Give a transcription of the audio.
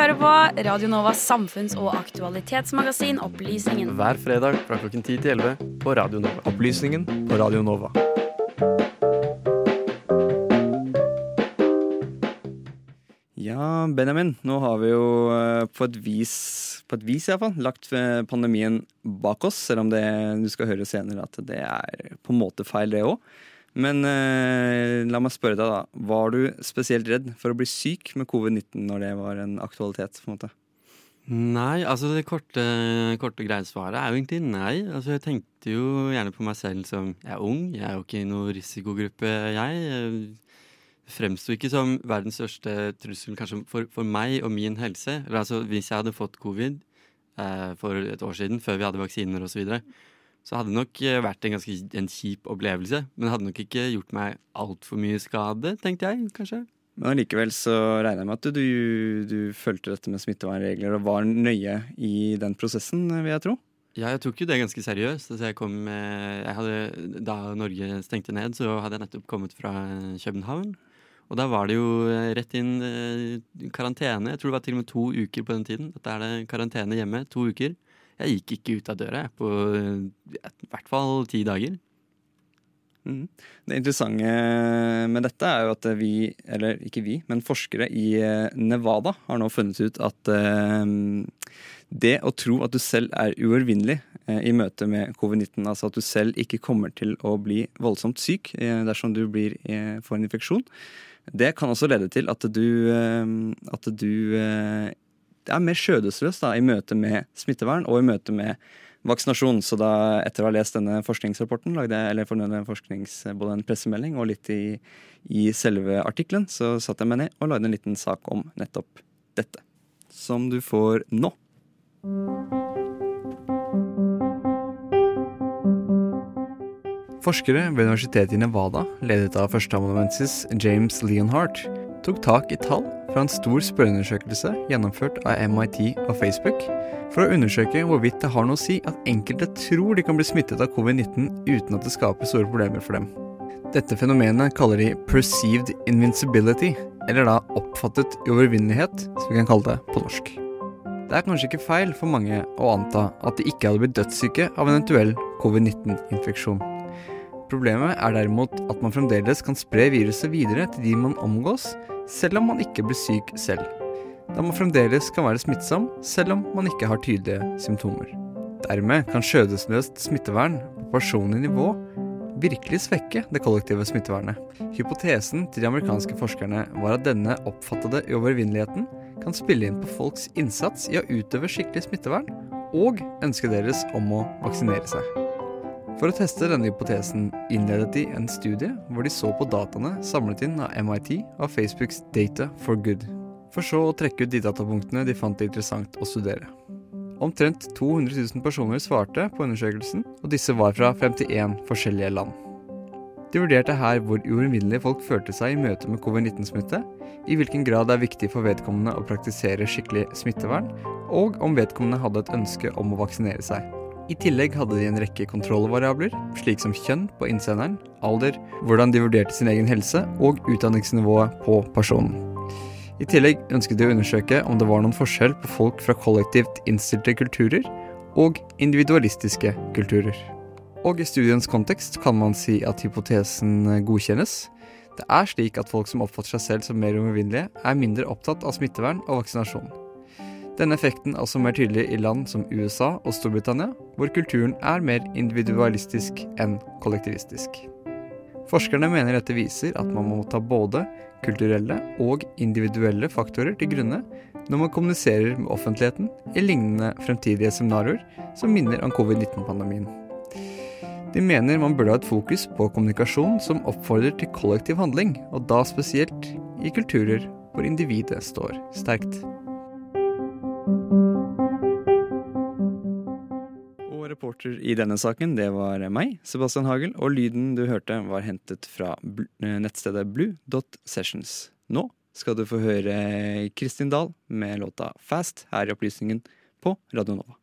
hører på Radio Novas samfunns- og aktualitetsmagasin Opplysningen. Hver fredag fra klokken 10 til 11 på Radio Nova. Opplysningen på Radio Nova. Ja, Benjamin, nå har vi jo eh, på et vis, på et vis i hvert fall, lagt eh, pandemien bak oss, selv om det, du skal høre senere at det er på en måte feil, det òg. Men eh, la meg spørre deg, da. Var du spesielt redd for å bli syk med covid-19 når det var en aktualitet? på en måte? Nei, altså det korte, korte greie svaret er jo egentlig nei. Altså jeg tenkte jo gjerne på meg selv som Jeg er ung, jeg er jo ikke i noen risikogruppe, jeg. Fremsto ikke som verdens største trussel kanskje for, for meg og min helse. Eller altså hvis jeg hadde fått covid eh, for et år siden, før vi hadde vaksiner osv., så, videre, så hadde det nok eh, vært en ganske en kjip opplevelse. Men det hadde nok ikke gjort meg altfor mye skade, tenkte jeg kanskje. Men allikevel så regner jeg med at du, du, du fulgte dette med smittevernregler og var nøye i den prosessen, vil jeg tro? Ja, jeg tok jo det ganske seriøst. Altså jeg kom, jeg hadde, da Norge stengte ned, så hadde jeg nettopp kommet fra København. Og da var det jo eh, rett inn eh, karantene. Jeg tror det var til og med to uker på den tiden. Dette er det karantene hjemme. To uker. Jeg gikk ikke ut av døra på eh, i hvert fall ti dager. Mm. Det interessante med dette er jo at vi, eller ikke vi, men forskere i Nevada har nå funnet ut at det å tro at du selv er uovervinnelig i møte med covid-19, altså at du selv ikke kommer til å bli voldsomt syk dersom du blir, får en infeksjon, det kan også lede til at du, at du er mer skjødesløs da, i møte med smittevern og i møte med vaksinasjon. Så da, etter å ha lest denne forskningsrapporten, lagde jeg eller for denne forsknings, både en pressemelding og litt i, i selve artikkelen, så satte jeg meg ned og lagde en liten sak om nettopp dette. Som du får nå. Forskere ved universitetet i Nevada, ledet av førsteamanuensis James Leonhardt, tok tak i tall fra en stor spørreundersøkelse gjennomført av MIT og Facebook for å undersøke hvorvidt det har noe å si at enkelte tror de kan bli smittet av covid-19 uten at det skaper store problemer for dem. Dette fenomenet kaller de perceived invincibility, eller da oppfattet uovervinnelighet, som vi kan kalle det på norsk. Det er kanskje ikke feil for mange å anta at de ikke hadde blitt dødssyke av en eventuell covid-19-infeksjon. Problemet er derimot at man fremdeles kan spre viruset videre til de man omgås, selv om man ikke blir syk selv. Da man fremdeles kan være smittsom, selv om man ikke har tydelige symptomer. Dermed kan skjødesløst smittevern på personlig nivå virkelig svekke det kollektive smittevernet. Hypotesen til de amerikanske forskerne var at denne oppfattede uovervinneligheten kan spille inn på folks innsats i å utøve skikkelig smittevern, og ønsket deres om å vaksinere seg. For å teste denne hypotesen innledet de en studie hvor de så på dataene samlet inn av MIT og Facebooks Data for Good, for så å trekke ut de datapunktene de fant det interessant å studere. Omtrent 200 000 personer svarte på undersøkelsen, og disse var fra 51 forskjellige land. De vurderte her hvor uinnvinnelige folk følte seg i møte med covid-19-smitte, i hvilken grad det er viktig for vedkommende å praktisere skikkelig smittevern, og om vedkommende hadde et ønske om å vaksinere seg. I tillegg hadde de en rekke kontrollvariabler, slik som kjønn på innsenderen, alder, hvordan de vurderte sin egen helse og utdanningsnivået på personen. I tillegg ønsket de å undersøke om det var noen forskjell på folk fra kollektivt innstilte kulturer og individualistiske kulturer. Og i studiens kontekst kan man si at hypotesen godkjennes. Det er slik at folk som oppfatter seg selv som mer uovervinnelige, er mindre opptatt av smittevern og vaksinasjon. Denne effekten er også mer tydelig i land som USA og Storbritannia, hvor kulturen er mer individualistisk enn kollektivistisk. Forskerne mener dette viser at man må ta både kulturelle og individuelle faktorer til grunne når man kommuniserer med offentligheten i lignende fremtidige seminarer som minner om covid-19-pandemien. De mener man burde ha et fokus på kommunikasjon som oppfordrer til kollektiv handling, og da spesielt i kulturer hvor individet står sterkt. Reporter i denne saken, det var meg, Sebastian Hagel, og lyden du hørte var hentet fra eh, nettstedet blue.sessions. Nå skal du få høre Kristin Dahl med låta Fast her i Opplysningen på Radio Nova.